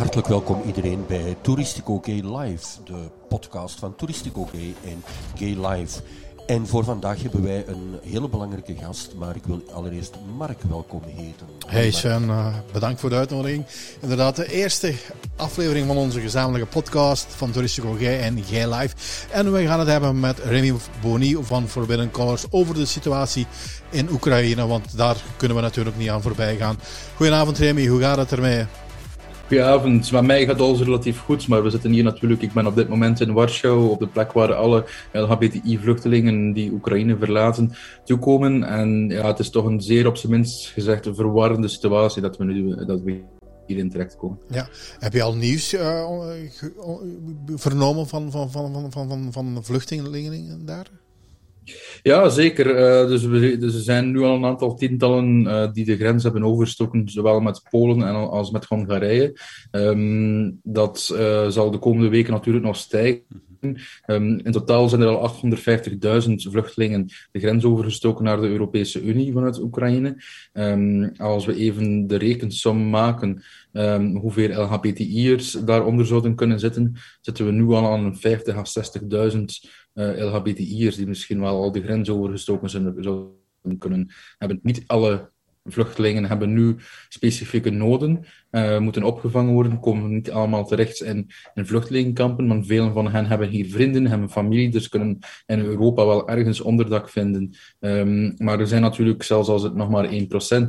Hartelijk welkom iedereen bij Touristico Gay Live, de podcast van Touristico Gay en Gay Live. En voor vandaag hebben wij een hele belangrijke gast, maar ik wil allereerst Mark welkom heten. Hey Sven, uh, bedankt voor de uitnodiging. Inderdaad, de eerste aflevering van onze gezamenlijke podcast van Touristico Gay en Gay Live. En we gaan het hebben met Remy Boni van Forbidden Colors over de situatie in Oekraïne, want daar kunnen we natuurlijk niet aan voorbij gaan. Goedenavond Remy, hoe gaat het ermee? Goedenavond. Met mij gaat alles relatief goed, maar we zitten hier natuurlijk. Ik ben op dit moment in Warschau, op de plek waar alle LHBTI-vluchtelingen die Oekraïne verlaten toekomen. En ja, het is toch een zeer op zijn minst gezegd verwarrende situatie dat we nu dat we hierin terechtkomen. Ja. Heb je al nieuws uh, vernomen van, van, van, van, van, van, van vluchtelingen daar? Ja, zeker. Uh, dus, dus er zijn nu al een aantal tientallen uh, die de grens hebben overgestoken, zowel met Polen en als met Hongarije. Um, dat uh, zal de komende weken natuurlijk nog stijgen. Um, in totaal zijn er al 850.000 vluchtelingen de grens overgestoken naar de Europese Unie vanuit Oekraïne. Um, als we even de rekensom maken, um, hoeveel LHBTI'ers daaronder zouden kunnen zitten, zitten we nu al aan 50 à 60.000 uh, LHBTI'ers die misschien wel al de grens overgestoken zijn, zouden kunnen hebben. Niet alle vluchtelingen hebben nu specifieke noden, uh, moeten opgevangen worden, komen niet allemaal terecht in, in vluchtelingenkampen, maar velen van hen hebben hier vrienden, hebben familie, dus kunnen in Europa wel ergens onderdak vinden. Um, maar er zijn natuurlijk, zelfs als het nog maar 1%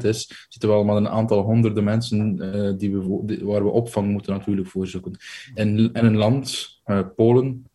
is, zitten we al met een aantal honderden mensen uh, die we, waar we opvang moeten natuurlijk voor zoeken. In, een land, Polen,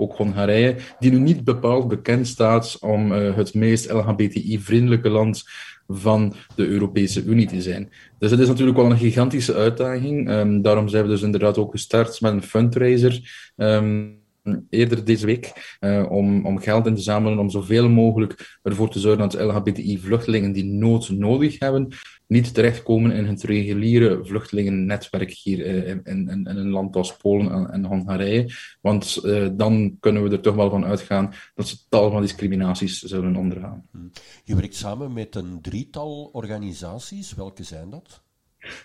ook Hongarije, die nu niet bepaald bekend staat om uh, het meest LHBTI-vriendelijke land van de Europese Unie te zijn. Dus het is natuurlijk wel een gigantische uitdaging. Um, daarom zijn we dus inderdaad ook gestart met een fundraiser. Um, eerder deze week uh, om, om geld in te zamelen om zoveel mogelijk ervoor te zorgen dat LHBTI-vluchtelingen die nood nodig hebben, niet terechtkomen in het reguliere vluchtelingennetwerk hier uh, in, in, in, een land als Polen en, Hongarije. Want uh, dan kunnen we er toch wel van uitgaan dat ze tal van discriminaties zullen ondergaan. Je werkt samen met een drietal organisaties. Welke zijn dat?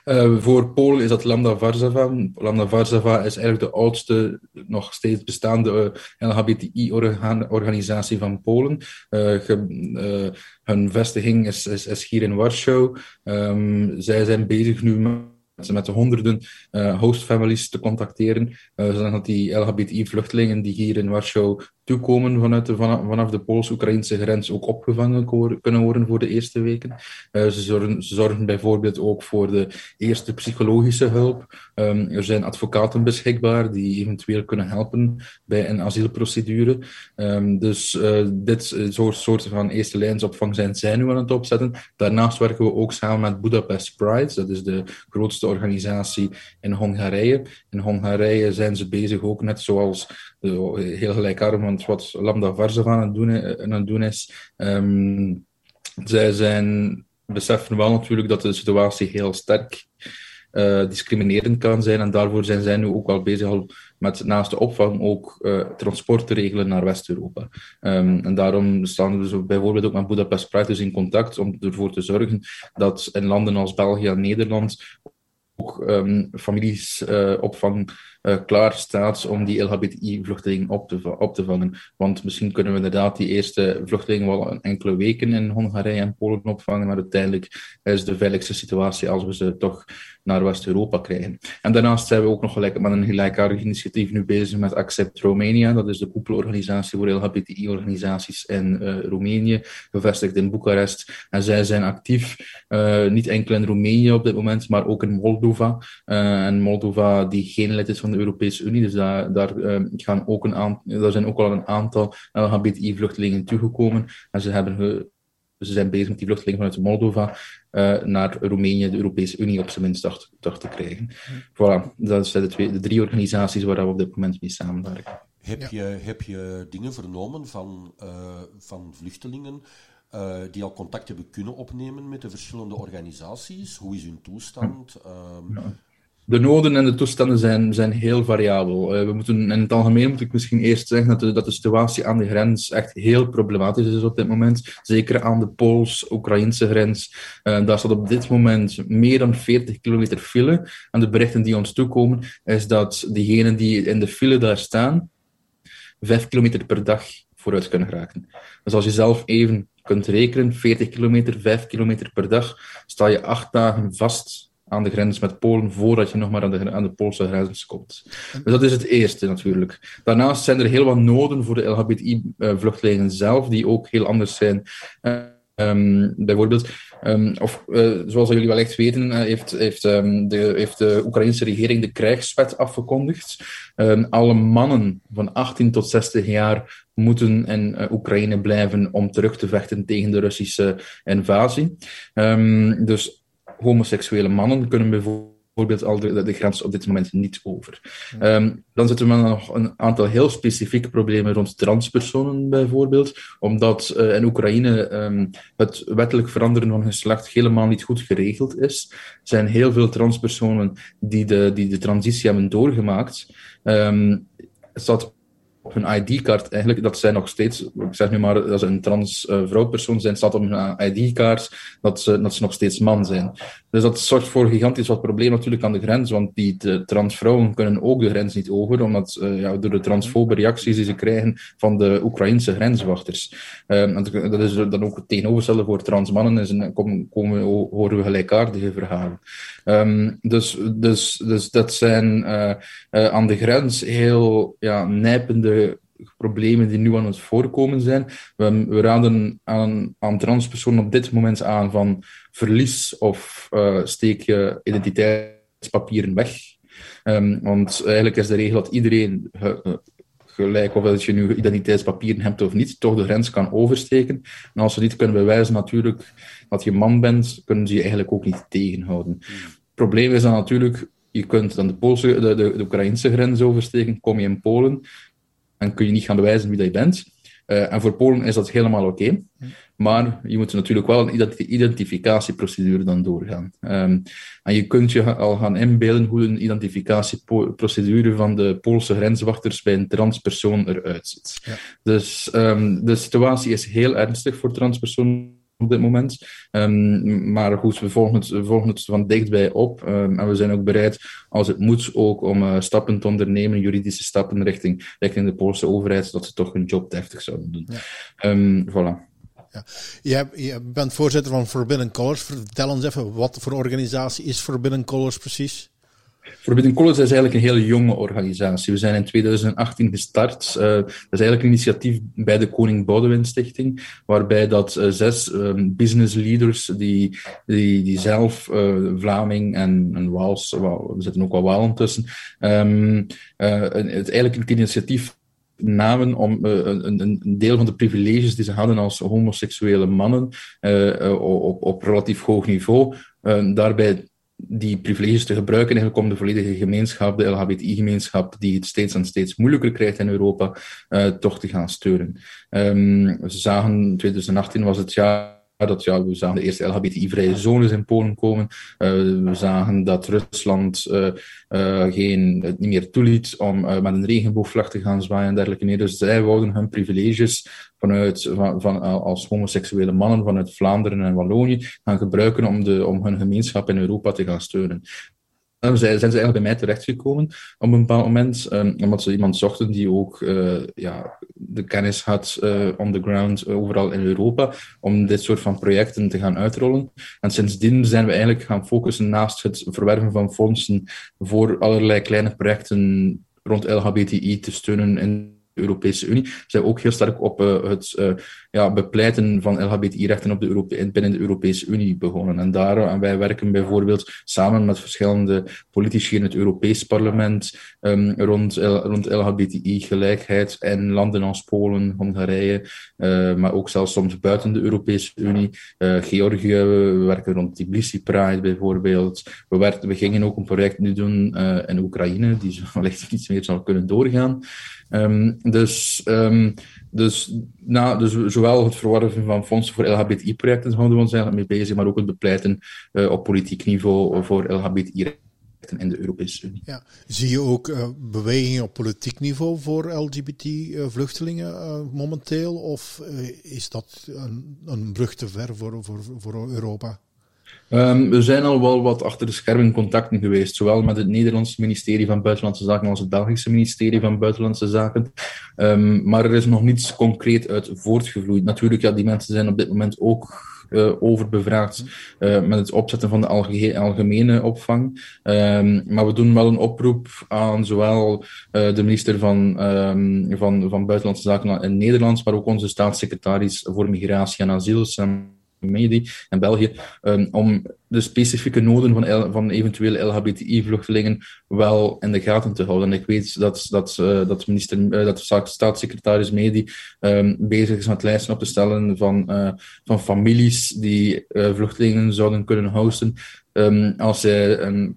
Uh, voor Polen is dat Lambda Varsava. Lambda Varsava is eigenlijk de oudste, nog steeds bestaande uh, LHBTI-organisatie van Polen. Ge, hun vestiging is, is, is, hier in Warschau. Um, zij zijn bezig nu met met de honderden uh, host families te contacteren, zodat die LHBTI-vluchtelingen die hier in Warschau toekomen vanuit de, vanaf de Pools-Oekraïnse grens ook opgevangen kunnen worden voor de eerste weken. Uh, ze, zorgen, ze zorgen bijvoorbeeld ook voor de eerste psychologische hulp. Um, er zijn advocaten beschikbaar die eventueel kunnen helpen bij een asielprocedure. Um, dus uh, dit soort soorten van eerste lijnsopvang zijn zij nu aan het opzetten. Daarnaast werken we ook samen met Budapest Pride. Dat is de grootste organisatie in Hongarije. In Hongarije zijn ze bezig ook net zoals uh, heel gelijkaardig wat Lambda Varsava aan het doen, aan het doen is. Um, zij zijn, beseffen wel natuurlijk dat de situatie heel sterk uh, discriminerend kan zijn. En daarvoor zijn zij nu ook al bezig al met naast de opvang ook uh, transport te regelen naar West-Europa. Um, en daarom staan we bijvoorbeeld ook met Budapest Pride dus in contact om ervoor te zorgen dat in landen als België en Nederland ook um, families opvang klaar staat om die LHBTI-vluchtelingen op te, op te vangen. Want misschien kunnen we inderdaad die eerste vluchtelingen wel enkele weken in Hongarije en Polen opvangen, maar uiteindelijk is de veiligste situatie als we ze toch naar West-Europa krijgen. En daarnaast zijn we ook nog gelijk met een gelijkaardig initiatief nu bezig met Accept Romania. Dat is de koepelorganisatie voor LHBTI-organisaties in uh, Roemenië, gevestigd in Boekarest. En zij zijn actief, uh, niet enkel in Roemenië op dit moment, maar ook in Moldova. En Moldova, die geen lid is van de Europese Unie. Dus daar, daar, uh, gaan ook een aantal, daar zijn ook al een aantal LHBTI-vluchtelingen toegekomen. En ze, hebben, ze zijn bezig met die vluchtelingen vanuit Moldova uh, naar Roemenië, de Europese Unie, op zijn minst dacht, dacht te krijgen. Voilà, dat zijn de, twee, de drie organisaties waar we op dit moment mee samenwerken. Heb, ja. je, heb je dingen vernomen van, uh, van vluchtelingen uh, die al contact hebben kunnen opnemen met de verschillende organisaties? Hoe is hun toestand? Um, ja. De noden en de toestanden zijn, zijn heel variabel. Uh, we moeten, in het algemeen moet ik misschien eerst zeggen dat de, dat de situatie aan de grens echt heel problematisch is op dit moment. Zeker aan de Pools-Oekraïnse grens. Uh, daar staat op dit moment meer dan 40 kilometer file. En de berichten die ons toekomen, is dat diegenen die in de file daar staan, 5 kilometer per dag vooruit kunnen geraken. Dus als je zelf even kunt rekenen, 40 kilometer, 5 kilometer per dag, sta je acht dagen vast aan de grens met Polen voordat je nog maar aan de, aan de Poolse grens komt. Dus dat is het eerste natuurlijk. Daarnaast zijn er heel wat noden voor de LHBTI-vluchtelingen zelf, die ook heel anders zijn. Um, bijvoorbeeld, um, of uh, zoals jullie wel echt weten, heeft, heeft, um, de, heeft de Oekraïnse regering de krijgswet afgekondigd. alle mannen van 18 tot 60 jaar moeten in Oekraïne blijven om terug te vechten tegen de Russische invasie. dus homoseksuele mannen kunnen bijvoorbeeld al de, de, grens op dit moment niet over. Um, dan zitten we nog een aantal heel specifieke problemen rond transpersonen bijvoorbeeld, omdat uh, in Oekraïne um, het wettelijk veranderen van geslacht helemaal niet goed geregeld is. Er zijn heel veel transpersonen die de, die de transitie hebben doorgemaakt. Um, het staat op hun ID-kaart eigenlijk, dat zij nog steeds, ik zeg nu maar, dat ze een trans uh, vrouwpersoon zijn, staat op hun ID-kaart dat ze, dat ze nog steeds man zijn. Dus dat zorgt voor gigantisch wat probleem natuurlijk aan de grens, want die transvrouwen kunnen ook de grens niet over, omdat uh, ja, door de transfobe reacties die ze krijgen van de Oekraïnse grenswachters. Uh, dat is dan ook het tegenovergestelde voor transmannen, is een, komen, komen, horen we gelijkaardige verhalen. Um, dus, dus, dus dat zijn aan de grens heel ja, nijpende problemen die nu aan het voorkomen zijn. We, we raden aan, aan transpersonen op dit moment aan van verlies of uh, steek je identiteitspapieren weg. Um, want eigenlijk is de regel dat iedereen, gelijk of dat je nu identiteitspapieren hebt of niet, toch de grens kan oversteken. En als ze niet kunnen bewijzen natuurlijk dat je man bent, kunnen ze je eigenlijk ook niet tegenhouden. Het probleem is dan natuurlijk, je kunt dan de, Poolse, de, de, de Oekraïnse grens oversteken, kom je in Polen, dan kun je niet gaan bewijzen wie dat je bent. Uh, en voor Polen is dat helemaal oké. Maar je moet natuurlijk wel een identificatieprocedure dan doorgaan. Um, en je kunt je al gaan inbeelden hoe een identificatieprocedure van de Poolse grenswachters bij een transpersoon eruit ziet. Ja. Dus um, de situatie is heel ernstig voor transpersonen op dit moment. Um, maar goed, we volgen het, we volgen het van dichtbij op. Um, en we zijn ook bereid, als het moet, ook om uh, stappen te ondernemen, juridische stappen richting, richting de Poolse overheid, zodat ze toch hun job deftig zouden doen. Ja. Um, voilà. Ja. Je, je, bent voorzitter van Forbidden Colors. Vertel ons even, wat voor organisatie is Forbidden Colors precies? Forbidden Colors is eigenlijk een heel jonge organisatie. We zijn in 2018 gestart. Uh, dat is eigenlijk een initiatief bij de Koning Boudewijn Stichting, waarbij dat uh, zes um, business leaders die, die, die zelf uh, Vlaming en, en Waals, we zitten ook wel Walen tussen, um, het eigenlijk een initiatief namen om een, een, deel van de privileges die ze hadden als homoseksuele mannen op, op relatief hoog niveau, daarbij die privileges te gebruiken eigenlijk om de volledige gemeenschap, de LHBTI-gemeenschap, die het steeds en steeds moeilijker krijgt in Europa, uh, toch te gaan steunen. Um, we zagen, 2018 was het jaar dat ja, we zagen de eerste LHBTI-vrije zones in Polen komen. Uh, we zagen dat Rusland uh, uh, geen, het niet meer toeliet om met een regenboogvlag te gaan zwaaien en dergelijke. Dus zij wouden hun privileges vanuit, van, van, als homoseksuele mannen vanuit Vlaanderen en Wallonië gaan gebruiken om, de, om hun gemeenschap in Europa te gaan steunen. Dan zijn ze eigenlijk bij mij terechtgekomen op een bepaald moment, um, omdat ze iemand zochten die ook uh, ja, de kennis had uh, on the ground overal in Europa, om dit soort van projecten te gaan uitrollen. En sindsdien zijn we eigenlijk gaan focussen naast het verwerven van fondsen voor allerlei kleine projecten rond LHBTI te steunen in Europese Unie. Zij ook heel sterk op het ja, bepleiten van LHBTI-rechten binnen de Europese Unie begonnen. En daar, en wij werken bijvoorbeeld samen met verschillende politici in het Europees Parlement um, rond, rond LHBTI-gelijkheid in landen als Polen, Hongarije, uh, maar ook zelfs soms buiten de Europese Unie. Georgië, we werken rond Tbilisi Pride bijvoorbeeld. We, we gingen ook een project nu doen in Oekraïne, die wellicht iets meer zal kunnen doorgaan. Um, dus, um, dus, na, dus zowel het verwerven van fondsen voor LHBTI-projecten houden we ons eigenlijk mee bezig, maar ook het bepleiten uh, op politiek niveau voor LHBTI in de Europese Unie. Ja. Zie je ook uh, bewegingen op politiek niveau voor LGBT-vluchtelingen momenteel? Of is dat een, een, brug te ver voor, voor, voor Europa? Um, we zijn al wel wat achter de schermen contacten geweest, zowel met het Nederlandse ministerie van Buitenlandse Zaken als het Belgische ministerie van Buitenlandse Zaken. Um, maar er is nog niets concreet uit voortgevloeid. Natuurlijk, ja, die mensen zijn op dit moment ook uh, over bevraagd uh, met het opzetten van de alge algemene opvang. Um, maar we doen wel een oproep aan zowel uh, de minister van, van, van Buitenlandse Zaken in Nederland, maar ook onze staatssecretaris voor Migratie en Asiel, Medi in België, um, om de specifieke noden van, van eventuele LHBTI-vluchtelingen wel in de gaten te houden. En ik weet dat, dat, uh, dat, minister, uh, dat staatssecretaris Medi um, bezig is met lijsten op te stellen van, uh, van families die vluchtelingen zouden kunnen hosten. Um, als zij een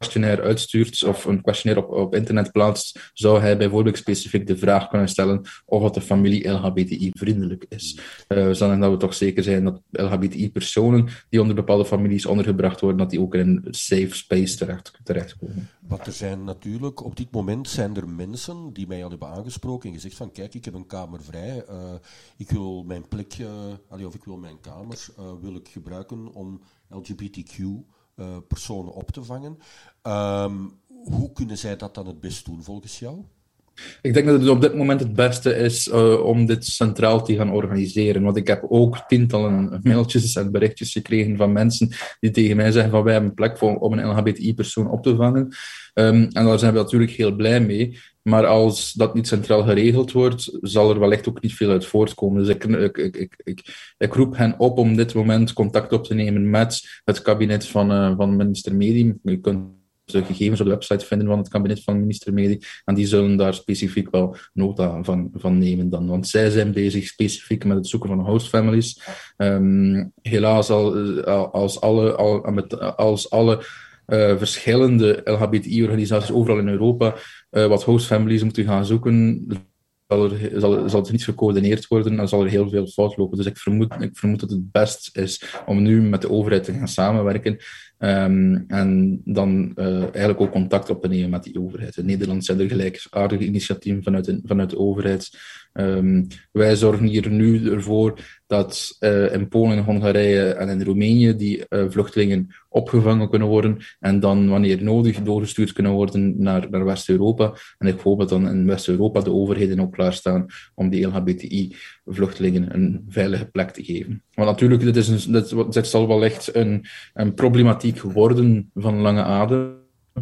questionnaire uitstuurt of een questionnaire op, op internet plaatst, zou hij bijvoorbeeld specifiek de vraag kunnen stellen of dat de familie LHBTI-vriendelijk is. Uh, zodat we toch zeker zijn dat LHBTI-personen die onder bepaalde families ondergebracht worden, dat die ook in een safe space terecht, terechtkomen. Want er zijn natuurlijk, op dit moment zijn er mensen die mij al hebben aangesproken en gezegd van kijk, ik heb een kamer vrij, uh, ik wil mijn plekje, of ik wil mijn kamers, uh, wil ik gebruiken om LGBTQ uh, personen op te vangen. Um, hoe kunnen zij dat dan het best doen volgens jou? Ik denk dat het op dit moment het beste is uh, om dit centraal te gaan organiseren. Want ik heb ook tientallen mailtjes en berichtjes gekregen van mensen die tegen mij zeggen van wij hebben een plek voor, om een LHBTI-persoon op te vangen. Um, en daar zijn we natuurlijk heel blij mee. Maar als dat niet centraal geregeld wordt, zal er wellicht ook niet veel uit voortkomen. Dus ik, ik, ik, ik, roep hen op om dit moment contact op te nemen met het kabinet van, uh, van minister Medi. Je kunt de gegevens op de website vinden van het kabinet van minister Medi. En die zullen daar specifiek wel nota van, van nemen dan. Want zij zijn bezig specifiek met het zoeken van host families. Um, helaas, al, als alle, al, als alle uh, verschillende LHBTI-organisaties overal in Europa uh, wat host families moeten gaan zoeken, zal, er, zal, zal het niet gecoördineerd worden en zal er heel veel fout lopen. Dus ik vermoed, ik vermoed dat het best is om nu met de overheid te gaan samenwerken um, en dan uh, eigenlijk ook contact op te nemen met die overheid. In Nederland zijn er gelijkaardige initiatieven vanuit de, vanuit overheid. Um, wij zorgen hier nu ervoor dat uh, in Polen, Hongarije en in Roemenië die uh, vluchtelingen opgevangen kunnen worden en dan wanneer nodig doorgestuurd kunnen worden naar, naar West-Europa. En ik hoop dat dan in West-Europa de overheden ook klaarstaan om die LHBTI-vluchtelingen een veilige plek te geven. Want natuurlijk, dit, is een, dit, dit zal wellicht een, een problematiek worden van lange adem.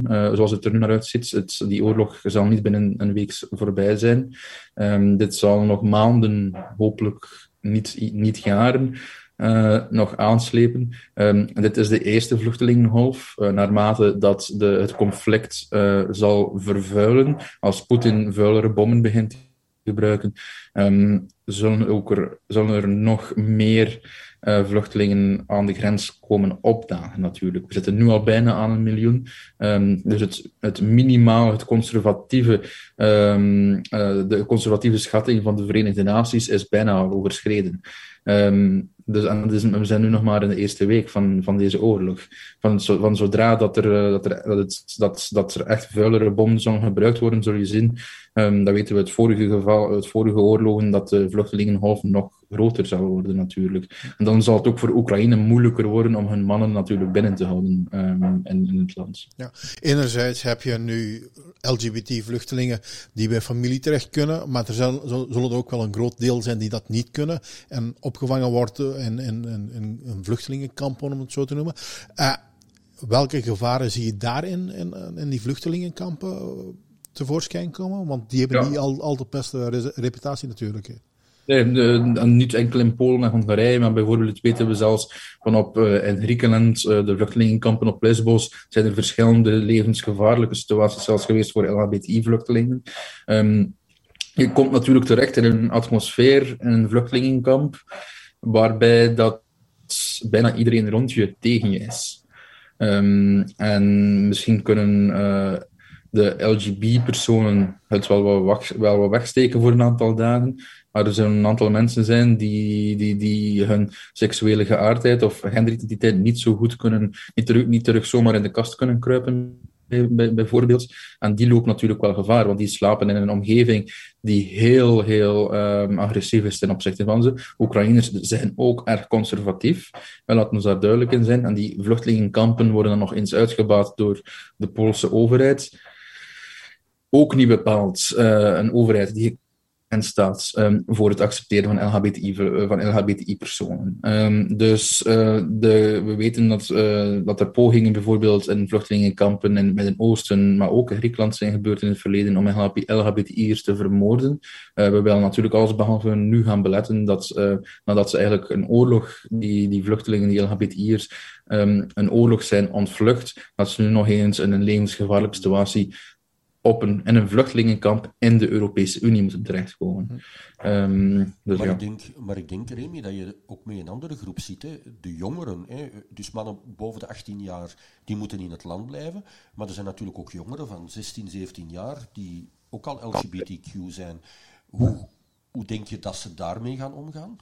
Uh, zoals het er nu naar uitziet. Het, die oorlog zal niet binnen een week voorbij zijn. Um, dit zal nog maanden, hopelijk niet, niet jaren, uh, nog aanslepen. Um, dit is de eerste vluchtelingengolf. Uh, naarmate dat de, het conflict zal vervuilen, als Poetin vuilere bommen begint te gebruiken, um, zullen, ook er, zullen er nog meer uh, vluchtelingen aan de grens komen opdagen, natuurlijk. We zitten nu al bijna aan een miljoen. Um, dus het, het minimaal, het conservatieve, um, uh, de conservatieve schatting van de Verenigde Naties is bijna overschreden. Um, dus, dus, we zijn nu nog maar in de eerste week van, van deze oorlog. Van, van zodra dat er, eh, dat, er, dat, het, dat, dat er echt vuilere bommen zullen gebruikt worden, zul je zien, um, dat weten we het vorige geval, het vorige oorlogen, dat de vluchtelingenhoofd nog groter zal worden natuurlijk. En dan zal het ook voor Oekraïne moeilijker worden om hun mannen natuurlijk binnen te houden um, in, het land. Ja, enerzijds heb je nu LGBT-vluchtelingen die bij familie terecht kunnen, maar er zal, zullen er ook wel een groot deel zijn die dat niet kunnen en opgevangen worden in, in, in, in een vluchtelingenkamp, om het zo te noemen. Uh, welke gevaren zie je daarin, in, in die vluchtelingenkampen, tevoorschijn komen? Want die hebben ja. niet al, al de beste reputatie natuurlijk. Nee, niet enkel in Polen en Hongarije, maar bijvoorbeeld weten we zelfs van op, uh, in Griekenland, uh, de vluchtelingenkampen op Lesbos, zijn er verschillende levensgevaarlijke situaties zelfs geweest voor LHBTI-vluchtelingen. Um, je komt natuurlijk terecht in een atmosfeer, in een vluchtelingenkamp, waarbij dat bijna iedereen rond je tegen je is. Um, en misschien kunnen uh, de LGB-personen het wel wel wat wegsteken voor een aantal dagen, maar er zullen een aantal mensen zijn die, die, die hun seksuele geaardheid of genderidentiteit niet zo goed kunnen, niet terug, niet terug zomaar in de kast kunnen kruipen bijvoorbeeld. En die loopt natuurlijk wel gevaar, want die slapen in een omgeving die heel, heel um, agressief is ten opzichte van ze. Oekraïners zijn ook erg conservatief, laten we daar duidelijk in zijn. En die vluchtelingenkampen worden dan nog eens uitgebaat door de Poolse overheid. Ook niet bepaald uh, een overheid die en staat um, voor het accepteren van LHBTI, eh, van LHBTI-personen. Um, dus uh, de, we weten dat, dat er pogingen bijvoorbeeld in vluchtelingenkampen in het Midden-Oosten, maar ook in Griekenland zijn gebeurd in het verleden om LHBTI'ers te vermoorden. we willen natuurlijk alles behalve nu gaan beletten dat nadat ze eigenlijk een oorlog, die, die vluchtelingen, die LHBTI'ers, um, een oorlog zijn ontvlucht, dat ze nu nog eens in een levensgevaarlijke situatie op een, in een vluchtelingenkamp in de Europese Unie moeten terechtkomen. Um, dus maar, ja. ik denk, maar ik denk, Remy, dat je ook mee een andere groep ziet. Hè. De jongeren, hè. dus mannen boven de 18 jaar, die moeten in het land blijven. Maar er zijn natuurlijk ook jongeren van 16, 17 jaar die ook al LGBTQ zijn. Hoe, hoe denk je dat ze daarmee gaan omgaan?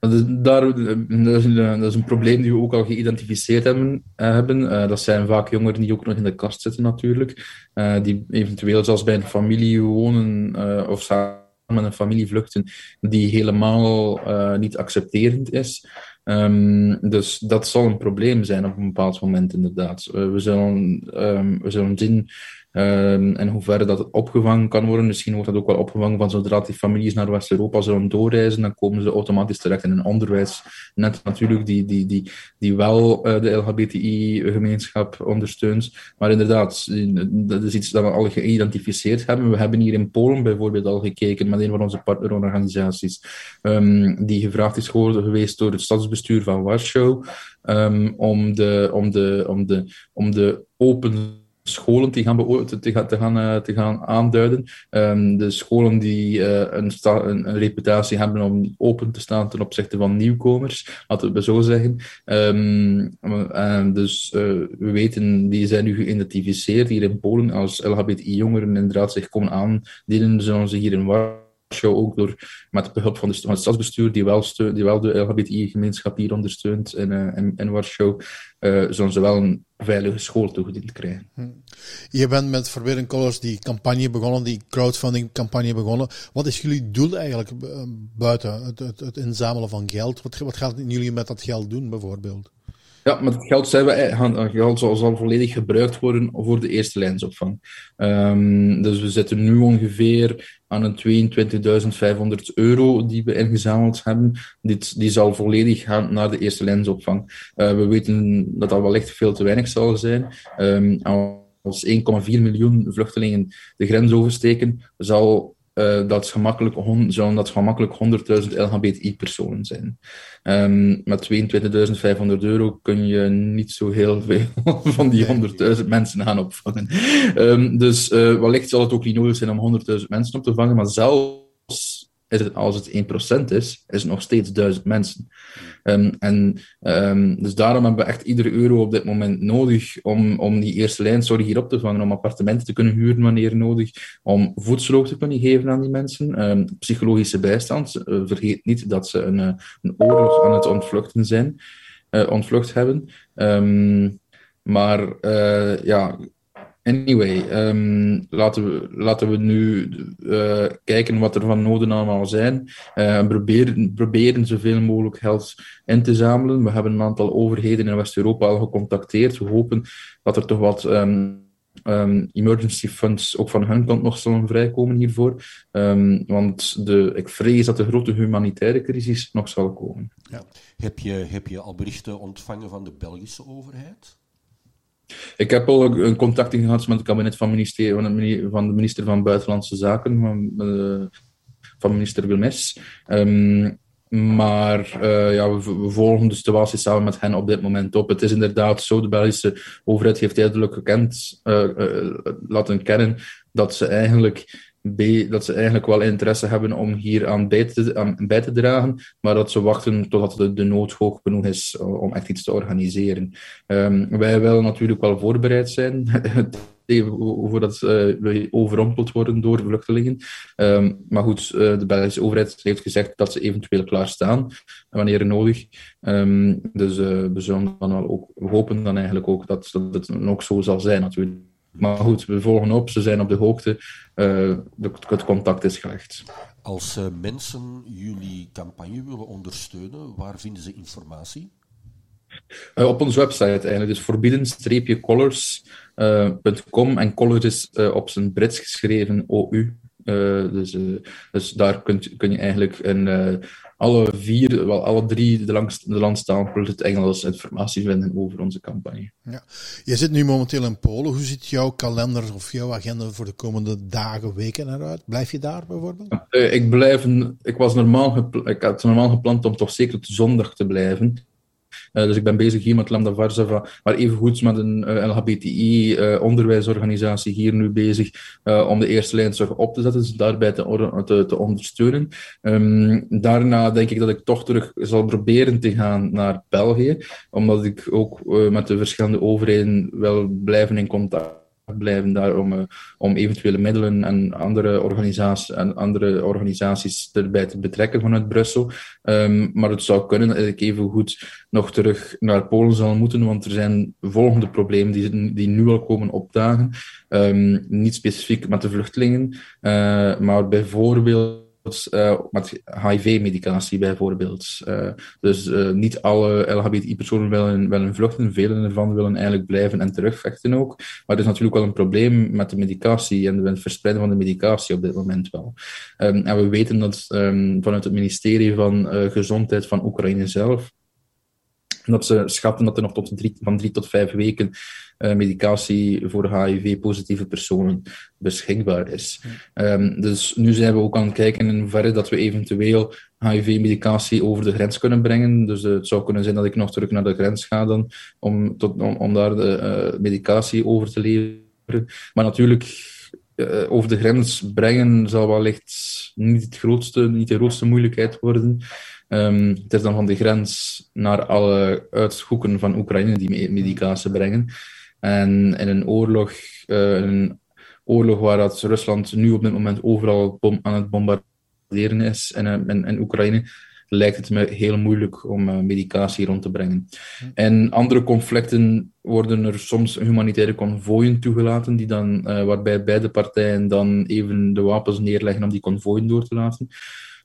Dat is, dat, een, dat is een probleem die we ook al geïdentificeerd hebben. Eh, hebben. Uh, dat zijn vaak jongeren die ook nog in de kast zitten, natuurlijk. Die eventueel zelfs bij een familie wonen of samen met een familie vluchten, die helemaal niet accepterend is. Um, dus dat zal een probleem zijn op een bepaald moment, inderdaad. we, zullen, um, we zullen zien Um, en hoe ver dat opgevangen kan worden. Misschien wordt dat ook wel opgevangen van zodra die families naar West-Europa zullen doorreizen, dan komen ze automatisch terecht in een onderwijs. Net natuurlijk, die, die, die, die wel uh, de LHBTI-gemeenschap ondersteunt. Maar inderdaad, dat is iets dat we al geïdentificeerd hebben. We hebben hier in Polen bijvoorbeeld al gekeken met een van onze partnerorganisaties, um, die gevraagd is geworden geweest door het stadsbestuur van Warschau um, om, de, om, de, om, de, om de open scholen te gaan, te, te, te, gaan, uh, te gaan aanduiden. Um, de scholen die uh, een, een, een, reputatie hebben om open te staan ten opzichte van nieuwkomers, laten we zo zeggen. Um, en dus we weten, die zijn nu geïdentificeerd hier in Polen als LHBTI-jongeren inderdaad zich komen aandienen, zullen ze hier in Warschau ook door, met behulp van, de, van het stadsbestuur, die wel, die wel de LHBTI-gemeenschap hier ondersteunt in, uh, in, in Warschau, uh, zullen ze wel een veilige school toegediend krijgen. Hm. Je bent met Forbidden Colors die campagne begonnen, die crowdfunding campagne begonnen. Wat is jullie doel eigenlijk uh, buiten het, het, het, inzamelen van geld? Wat, wat gaan jullie met dat geld doen bijvoorbeeld? Ja, met het geld, zijn we, eh, geld zal, volledig gebruikt worden voor de eerste lijnsopvang. Um, dus we zitten nu ongeveer aan een 22.500 euro die we ingezameld hebben. Dit, die zal volledig gaan naar de eerste lijnsopvang. Uh, we weten dat dat wellicht veel te weinig zal zijn. Um, als 1,4 miljoen vluchtelingen de grens oversteken, zal uh, dat gemakkelijk, zullen dat gemakkelijk 100.000 LHBTI-personen zijn. Um, met 22.500 euro kun je niet zo heel veel van die 100.000 mensen gaan opvangen. Um, dus uh, wellicht zal het ook niet nodig zijn om 100.000 mensen op te vangen, maar zelfs is het, als het 1% is, is het nog steeds 1000 mensen. Um, en um, dus daarom hebben we echt iedere euro op dit moment nodig om, om die eerste lijn zorg hier op te vangen, om appartementen te kunnen huren wanneer nodig, om voedsel te kunnen geven aan die mensen, um, psychologische bijstand. Uh, vergeet niet dat ze een, uh, een oorlog aan het ontvluchten zijn, uh, ontvlucht hebben. maar ja, Anyway, um, laten, we, laten we nu uh, kijken wat er van noden allemaal zijn. Uh, proberen, proberen zoveel mogelijk geld in te zamelen. We hebben een aantal overheden in West-Europa al gecontacteerd. We hopen dat er toch wat um, um, emergency funds ook van hun kant nog zullen vrijkomen hiervoor. want de, ik vrees dat de grote humanitaire crisis nog zal komen. Ja. Heb, je, heb je al berichten ontvangen van de Belgische overheid? Ik heb al een contact gehad met het kabinet van, ministerie, van de minister van Buitenlandse Zaken, van, uh, van minister Wilmes. Um, maar uh, ja, we, volgen de situatie samen met hen op dit moment op. Het is inderdaad zo, de Belgische overheid heeft duidelijk gekend, uh, laten kennen dat ze eigenlijk dat ze eigenlijk wel interesse hebben om hier aan bij te, bij te dragen, maar dat ze wachten totdat de, nood hoog genoeg is eh, om echt iets te organiseren. Um, wij willen natuurlijk wel voorbereid zijn voordat uh, we overrompeld worden door vluchtelingen. Um, maar goed, uh, de Belgische overheid heeft gezegd dat ze eventueel klaarstaan wanneer nodig. Um, dus we zullen dan wel ook hopen dan eigenlijk ook dat, dat het ook zo zal zijn natuurlijk. Maar goed, we volgen op, ze zijn op de hoogte, uh, het contact is gelegd. Als uh, mensen jullie campagne willen ondersteunen, waar vinden ze informatie? Uh, op onze website eigenlijk, dus forbidden-colors.com en colors is op zijn Brits geschreven OU. Dus, dus daar kunt, kun je eigenlijk een alle vier, wel alle drie de, langs, de landstalen plus het Engels informatie vinden over onze campagne. Ja. Je zit nu momenteel in Polen. Hoe ziet jouw kalender of jouw agenda voor de komende dagen, weken eruit? Blijf je daar bijvoorbeeld? Ik, blijf, ik, was normaal ik had normaal gepland om toch zeker tot zondag te blijven. Uh, dus ik ben bezig hier met Lambda Varsava, maar evengoed met een eh, LHBTI-onderwijsorganisatie uh, hier nu bezig om de eerste lijnzorg op te zetten, dus daarbij te, te, te ondersteunen. Um, daarna denk ik dat ik toch terug zal proberen te gaan naar België, omdat ik ook met de verschillende overheden wil blijven in contact blijven daar om, uh, om eventuele middelen en andere, organisaties, en andere organisaties erbij te betrekken vanuit Brussel. Um, maar het zou kunnen dat ik even goed nog terug naar Polen zal moeten, want er zijn volgende problemen die, die nu al komen opdagen. Um, niet specifiek met de vluchtelingen, uh, maar bijvoorbeeld uh, met HIV-medicatie bijvoorbeeld. Uh, dus uh, niet alle LHBTI-personen willen, willen vluchten, velen ervan willen eigenlijk blijven en terugvechten ook. Maar er is natuurlijk wel een probleem met de medicatie en het verspreiden van de medicatie op dit moment wel. Um, en we weten dat um, vanuit het ministerie van Gezondheid van Oekraïne zelf dat ze schatten dat er nog tot drie, van drie tot vijf weken uh, medicatie voor HIV-positieve personen beschikbaar is. Um, dus nu zijn we ook aan het kijken in hoeverre dat we eventueel HIV-medicatie over de grens kunnen brengen. Dus uh, het zou kunnen zijn dat ik nog terug naar de grens ga dan, om, tot, om, om daar de uh, medicatie over te leveren. Maar natuurlijk, over de grens brengen zal wellicht niet, het grootste, niet de grootste moeilijkheid worden. Um, het is dan van de grens naar alle uithoeken van Oekraïne die medicatie brengen. En in een oorlog, uh, een oorlog waar dat Rusland nu op dit moment overal bom aan het bombarderen is in, in, in Oekraïne, lijkt het me heel moeilijk om uh, medicatie rond te brengen. In andere conflicten worden er soms humanitaire konvooien toegelaten, die dan, uh, waarbij beide partijen dan even de wapens neerleggen om die konvooien door te laten.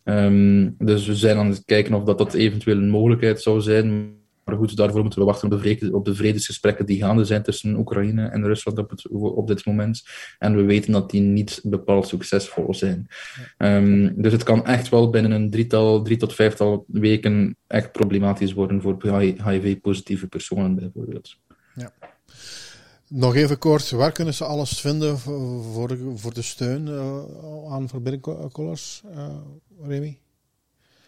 Um, dus we zijn aan het kijken of dat, dat eventueel een mogelijkheid zou zijn. Maar goed, daarvoor moeten we wachten op de, vrede, op de vredesgesprekken die gaande zijn tussen Oekraïne en Rusland op, het, op dit moment. En we weten dat die niet bepaald succesvol zijn. Um, dus het kan echt wel binnen een drietal, drie tot vijftal weken echt problematisch worden voor HIV-positieve personen bijvoorbeeld. Ja. Nog even kort, waar kunnen ze alles vinden voor, de, voor de steun uh, aan Forbidden Colors, uh, Remy?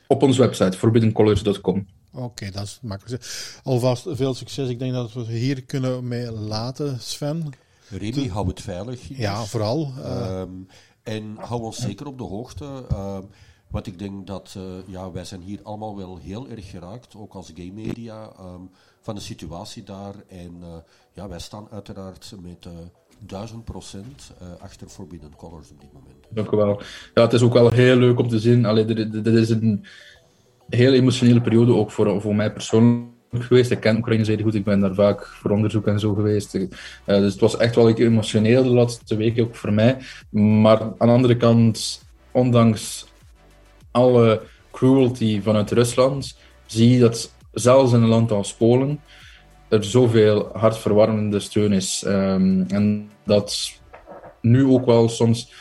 Op onze website, forbiddencolors.com. Oké, okay, dat is makkelijk. Alvast veel succes. Ik denk dat we hier kunnen mee laten, Sven. Remy, hou het veilig. Ja, vooral. Uh, um, en hou ons zeker op de hoogte. Uh, want ik denk dat uh, ja, wij zijn hier allemaal wel heel erg geraakt, ook als gay media, um, van de situatie daar. En uh, ja, wij staan uiteraard met uh, duizend procent achter Forbidden Colors op dit moment. Dank u wel. Ja, het is ook wel heel leuk om te zien. Dit, is een heel emotionele periode, ook voor, voor mij persoonlijk geweest. Ik ken Oekraïne zeer goed, ik ben daar vaak voor onderzoek en zo geweest. Uh, dus het was echt wel emotioneel de laatste weken, ook voor mij. Maar aan de andere kant, ondanks alle cruelty vanuit Rusland, zie je dat zelfs in een land als Polen er zoveel hartverwarmende steun is. Um, en dat nu ook wel soms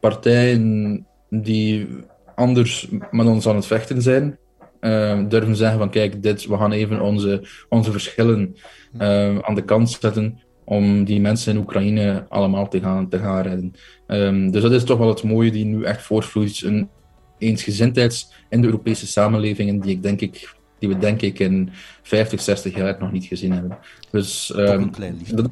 partijen die anders met ons aan het vechten zijn, uh, durven zeggen van kijk, dit, we gaan even onze, onze verschillen uh, aan de kant zetten om die mensen in Oekraïne allemaal te gaan, te gaan redden. Dus dat is toch wel het mooie die nu echt voortvloeit. Een eensgezindheid in de Europese samenlevingen die, ik denk ik, die we denk ik in 50, 60 jaar nog niet gezien hebben. Dus, um, een klein dat,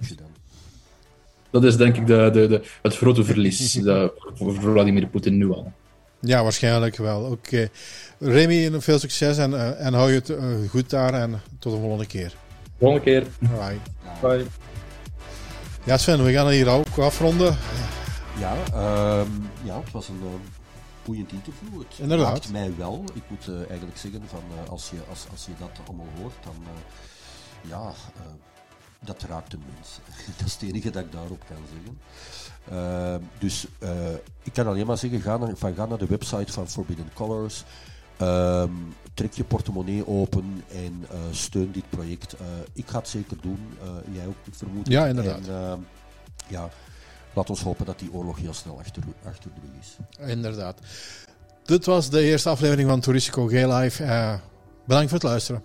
dat is denk ik de, de, de, het grote verlies voor Vladimir Poetin nu al. Ja, waarschijnlijk wel. Oké. Okay. Remy, veel succes en, uh, en hou je het uh, goed daar en tot de volgende keer. Volgende keer. Bye. Bye. Ja, Sven, we gaan hier ook afronden. Ja, um, ja het was een uh, boeiend interview. Het Inderdaad. raakt mij wel. Ik moet eigenlijk zeggen, van, als, je, als, als je dat allemaal hoort, dan ja dat raakt de mens. dat is het enige dat ik daarop kan zeggen. Dus ik kan alleen maar zeggen, ga naar, van, ga naar de website van Forbidden Colors. Uh, trek je portemonnee open en uh, steun dit project. ik ga het zeker doen. jij ook, ik vermoed. Ja, inderdaad. En, ja, laat ons hopen dat die oorlog heel snel achter, de rug is. Inderdaad. Dit was de eerste aflevering van Touristico Gay Live. bedankt voor het luisteren.